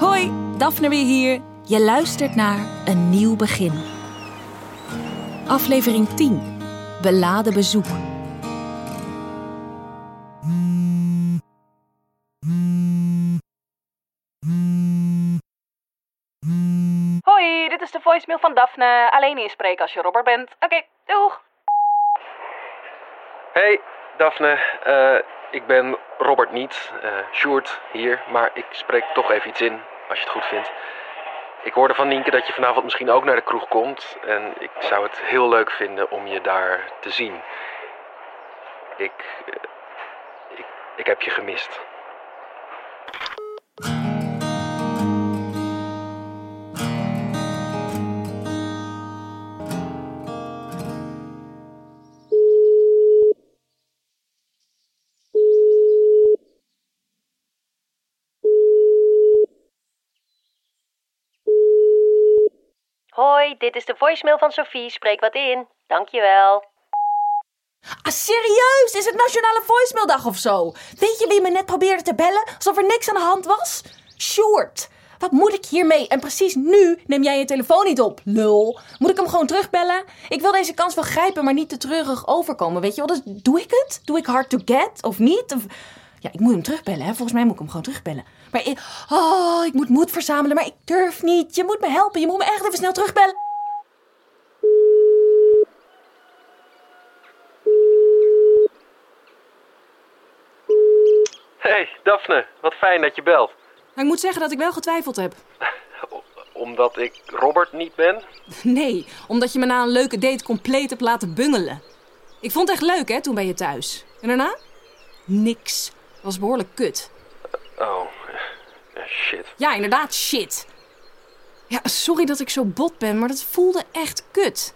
Hoi, Daphne weer hier. Je luistert naar Een Nieuw Begin. Aflevering 10. Beladen bezoek. Hoi, dit is de voicemail van Daphne. Alleen inspreken als je Robert bent. Oké, doeg. Hey, Daphne. Eh, ik ben Robert niet. eh Sjoerd hier. Maar ik spreek toch even iets in, als je het goed vindt. Ik hoorde van Nienke dat je vanavond misschien ook naar de kroeg komt. En ik zou het heel leuk vinden om je daar te zien. Ik... eh, ik, ik heb je gemist. Dit is de voicemail van Sophie. Spreek wat in. Dankjewel. Ah, serieus? Is het Nationale Voicemaildag of zo? Weet je wie me net probeerde te bellen? Alsof er niks aan de hand was? Sjoerd. Wat moet ik hiermee? En precies nu neem jij je telefoon niet op, lul. Moet ik hem gewoon terugbellen? Ik wil deze kans wel grijpen, maar niet te treurig overkomen. Weet je wel, dus doe ik het? Doe ik hard to get of niet? Ja, ik moet hem terugbellen, hè? Volgens mij moet ik hem gewoon terugbellen. Maar ik... Oh, ik moet moed verzamelen, maar ik durf niet. Je moet me helpen. Je moet me echt even snel terugbellen. Hey, Daphne. Wat fijn dat je belt. Maar ik moet zeggen dat ik wel getwijfeld heb. Omdat ik Robert niet ben? Nee, omdat je me na een leuke date compleet hebt laten bungelen. Ik vond het echt leuk, hè, toen bij je thuis. En daarna? Niks. Dat was behoorlijk kut. Oh, shit. Ja, inderdaad, shit. Ja, sorry dat ik zo bot ben, maar dat voelde echt kut.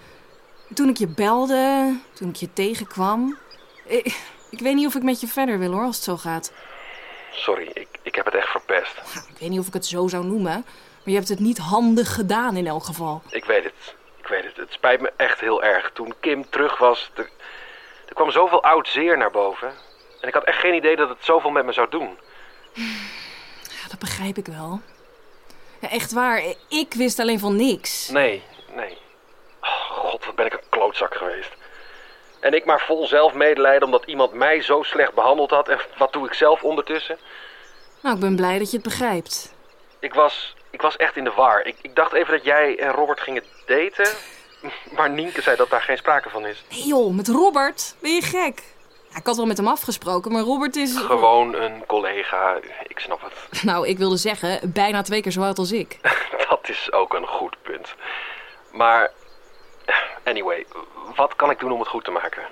Toen ik je belde, toen ik je tegenkwam. Ik, ik weet niet of ik met je verder wil hoor, als het zo gaat. Sorry, ik, ik heb het echt verpest. Ik weet niet of ik het zo zou noemen. Maar je hebt het niet handig gedaan in elk geval. Ik weet het. Ik weet het. Het spijt me echt heel erg. Toen Kim terug was, er, er kwam zoveel oud zeer naar boven. En ik had echt geen idee dat het zoveel met me zou doen. Begrijp ik wel. Ja, echt waar, ik wist alleen van niks. Nee, nee. Oh, God, wat ben ik een klootzak geweest. En ik maar vol zelfmedelijden omdat iemand mij zo slecht behandeld had. En wat doe ik zelf ondertussen? Nou, ik ben blij dat je het begrijpt. Ik was, ik was echt in de war. Ik, ik dacht even dat jij en Robert gingen daten. Maar Nienke zei dat daar geen sprake van is. Nee joh, met Robert? Ben je gek? Ik had wel met hem afgesproken, maar Robert is... Gewoon een collega. Ik snap het. Nou, ik wilde zeggen, bijna twee keer zo oud als ik. Dat is ook een goed punt. Maar, anyway, wat kan ik doen om het goed te maken?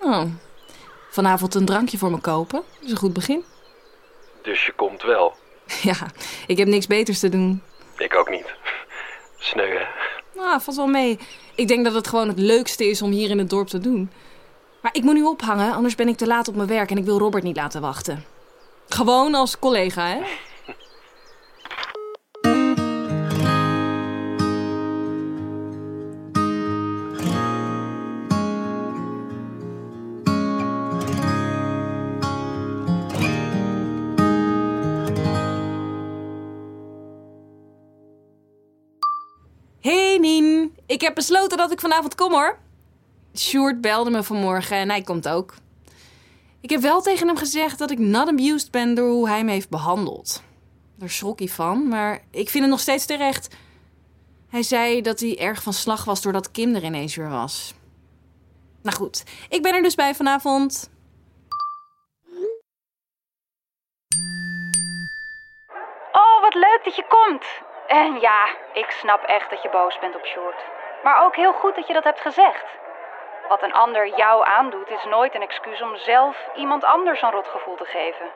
Oh. Vanavond een drankje voor me kopen? Dat is een goed begin. Dus je komt wel. Ja, ik heb niks beters te doen. Ik ook niet. Sneu, hè? Nou, valt wel mee. Ik denk dat het gewoon het leukste is om hier in het dorp te doen. Maar ik moet nu ophangen, anders ben ik te laat op mijn werk en ik wil Robert niet laten wachten. Gewoon als collega, hè? Hey Nien, ik heb besloten dat ik vanavond kom hoor. Sjoerd belde me vanmorgen en hij komt ook. Ik heb wel tegen hem gezegd dat ik not amused ben door hoe hij me heeft behandeld. Daar schrok hij van, maar ik vind het nog steeds terecht. Hij zei dat hij erg van slag was doordat Kim er ineens weer was. Nou goed, ik ben er dus bij vanavond. Oh, wat leuk dat je komt. En ja, ik snap echt dat je boos bent op Short. Maar ook heel goed dat je dat hebt gezegd. Wat een ander jou aandoet is nooit een excuus om zelf iemand anders een rotgevoel te geven.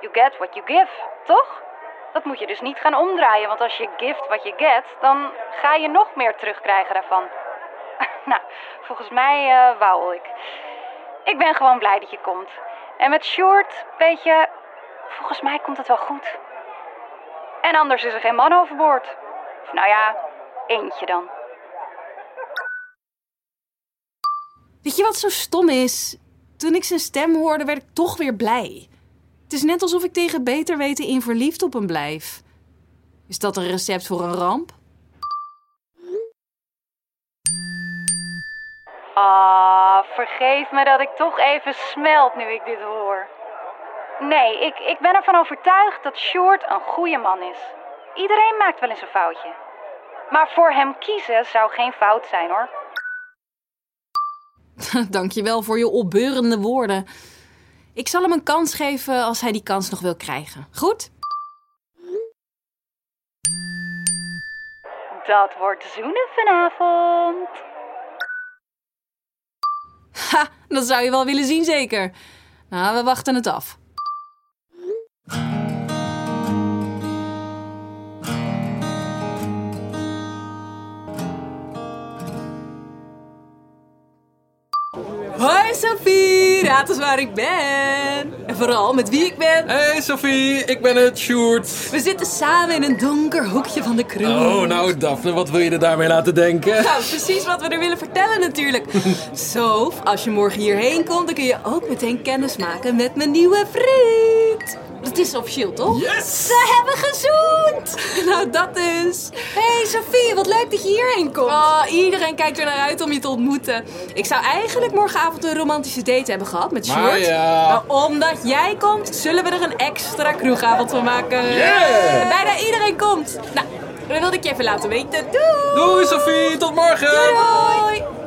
You get what you give, toch? Dat moet je dus niet gaan omdraaien, want als je gift what you get, dan ga je nog meer terugkrijgen daarvan. nou, volgens mij eh wauwel ik. Ik ben gewoon blij dat je komt. En met Short, weet je, volgens mij komt het wel goed. En anders is er geen man overboord. Nou ja, eentje dan. Weet je wat zo stom is? Toen ik zijn stem hoorde, werd ik toch weer blij. Het is net alsof ik tegen beter weten in verliefd op hem blijf. Is dat een recept voor een ramp? Ah, vergeef me dat ik toch even smelt nu ik dit hoor. Nee, ik, ik ben ervan overtuigd dat Short een goede man is. Iedereen maakt wel eens een foutje. Maar voor hem kiezen zou geen fout zijn hoor. Dankjewel voor je opbeurende woorden. Ik zal hem een kans geven als hij die kans nog wil krijgen. Goed? Dat wordt zoenen vanavond. Ha, dat zou je wel willen zien zeker. Nou, we wachten het af. Hoi Sophie, raad eens waar ik ben. En vooral met wie ik ben. Hey Sophie, ik ben het, Sjoerd. We zitten samen in een donker hoekje van de kroeg. Oh, nou Daphne, wat wil je er daarmee laten denken? Nou, precies wat we er willen vertellen natuurlijk. Sof, als je morgen hierheen komt, dan kun je ook meteen kennis maken met mijn nieuwe vriend. Dat is officieel, toch? Yes! Ze hebben gezoend! Nou, dat dus. hey, Sophie, wat leuk dat je hierheen komt. Oh, iedereen kijkt er naar uit om je te ontmoeten. Ik zou eigenlijk morgenavond een romantische date hebben gehad met Maar ja. Maar omdat jij komt, zullen we er een extra kroegavond van maken. Yeah! Bijna iedereen komt. Nou, dat wilde ik je even laten weten. Doei! Doei Sophie, tot morgen! Doei! Oh,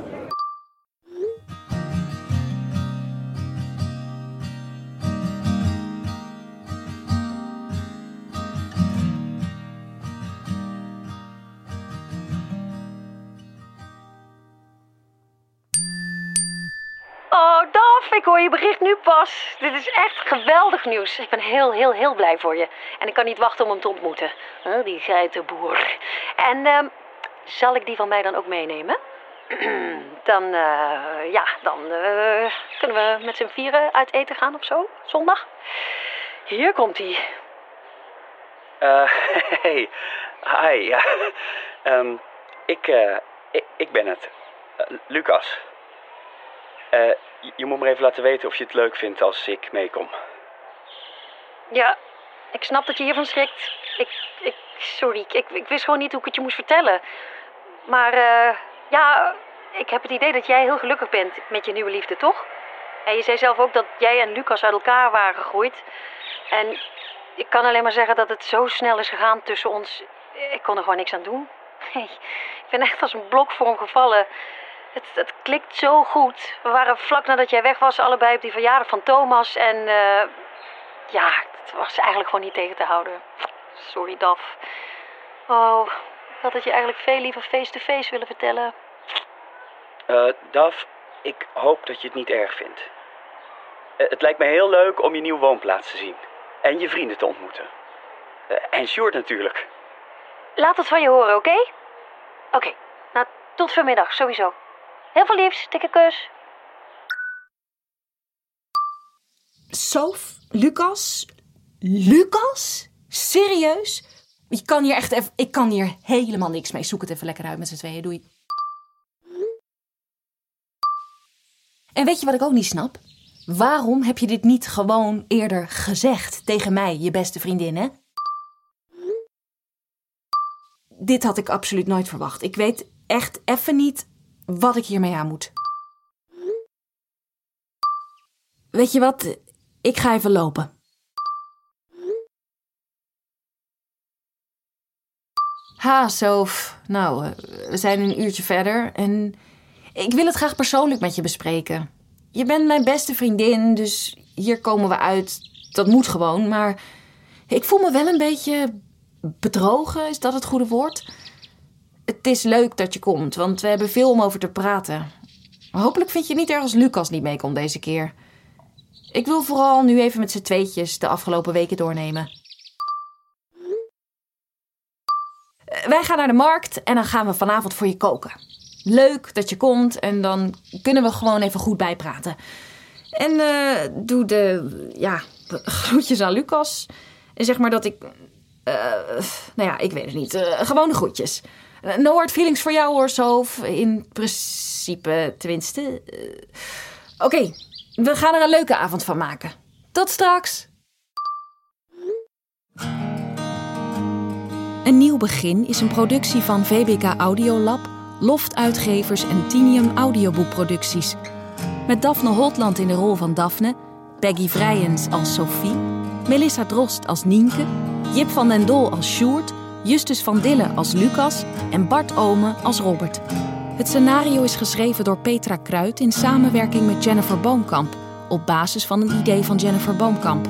ik hoor je bericht nu pas. Dit is echt geweldig nieuws. Ik ben heel, heel, heel blij voor je. En ik kan niet wachten om hem te ontmoeten. Huh, die geitenboer. En ehm, zal ik die van mij dan ook meenemen? dan, eh, ja, dan eh, kunnen we met z'n vieren uit eten gaan of zo, zondag. Hier komt hij. Eh, hey, hi. Ehm, ik, eh, ik, ik ben het. Lucas. Eh, je, moet me even laten weten of je het leuk vindt als ik meekom. Ja, ik snap dat je hiervan schrikt. Ik, ik, sorry, ik, ik wist gewoon niet hoe ik het je moest vertellen. Maar eh, ja, ik heb het idee dat jij heel gelukkig bent met je nieuwe liefde, toch? En je zei zelf ook dat jij en Lucas uit elkaar waren gegroeid. En ik kan alleen maar zeggen dat het zo snel is gegaan tussen ons. Ik kon er gewoon niks aan doen. Ik ben echt als een blok voor hem gevallen. Het, het klikt zo goed. We waren vlak nadat jij weg was allebei op die verjaardag van Thomas. En eh, ja, het was eigenlijk gewoon niet tegen te houden. Sorry, Daf. Oh, ik had het je eigenlijk veel liever face-to-face willen vertellen. Eh Daf, ik hoop dat je het niet erg vindt. Eh, het lijkt me heel leuk om je nieuwe woonplaats te zien. En je vrienden te ontmoeten. En Sjoerd natuurlijk. Laat het van je horen, oké? Oké, nou, tot vanmiddag, sowieso. Heel veel liefs, dikke kus. Sof? Lucas? Lucas? Serieus? Je kan hier echt even... Ik kan hier helemaal niks mee. Zoek het even lekker uit met z'n tweeën. Doei. En weet je wat ik ook niet snap? Waarom heb je dit niet gewoon eerder gezegd tegen mij, je beste vriendin, hè? Dit had ik absoluut nooit verwacht. Ik weet echt even niet wat ik hiermee aan moet. Weet je wat? Ik ga even lopen. Ha, Sof. Nou, eh, we zijn een uurtje verder en ik wil het graag persoonlijk met je bespreken. Je bent mijn beste vriendin, dus hier komen we uit. Dat moet gewoon, maar ik voel me wel een beetje bedrogen, is dat het goede woord? Het is leuk dat je komt, want we hebben veel om over te praten. Hopelijk vind je niet erg als Lucas niet meekomt deze keer. Ik wil vooral nu even met z'n tweetjes de afgelopen weken doornemen. Eh, Wij gaan naar de markt en dan gaan we vanavond voor je koken. Leuk dat je komt en dan kunnen we gewoon even goed bijpraten. En eh, doe de, ja, groetjes aan Lucas. En zeg maar dat ik, eh, nou ja, ik weet het niet. Eh, gewoon groetjes. No hard feelings voor jou hoor, Sof. In principe, tenminste. Eh, Oké, we gaan er een leuke avond van maken. Tot straks. Een nieuw begin is een productie van VBK Audiolab, Loft Uitgevers en Tinium Audioboekproducties. Met Daphne Holtland in de rol van Daphne, Peggy Vrijens als Sophie, Melissa Drost als Nienke, Jip van den Dol als Sjoerd, Justus van Dille als Lucas en Bart Ome als Robert. Het scenario is geschreven door Petra Kruid in samenwerking met Jennifer Boomkamp, op basis van een idee van Jennifer Boomkamp.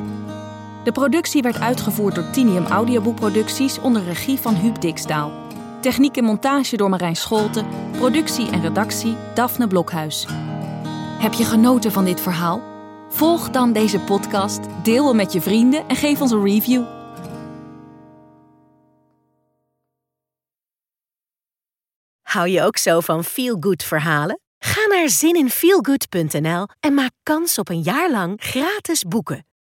De productie werd uitgevoerd door Tinium Audioboekproducties onder regie van Huub Diksdaal. Techniek en montage door Marijn Scholten, productie en redactie Daphne Blokhuis. Heb je genoten van dit verhaal? Volg dan deze podcast, deel hem met je vrienden en geef ons een review. Hou je ook zo van feel-good verhalen? Ga naar zininfeelgood.nl en maak kans op een jaar lang gratis boeken.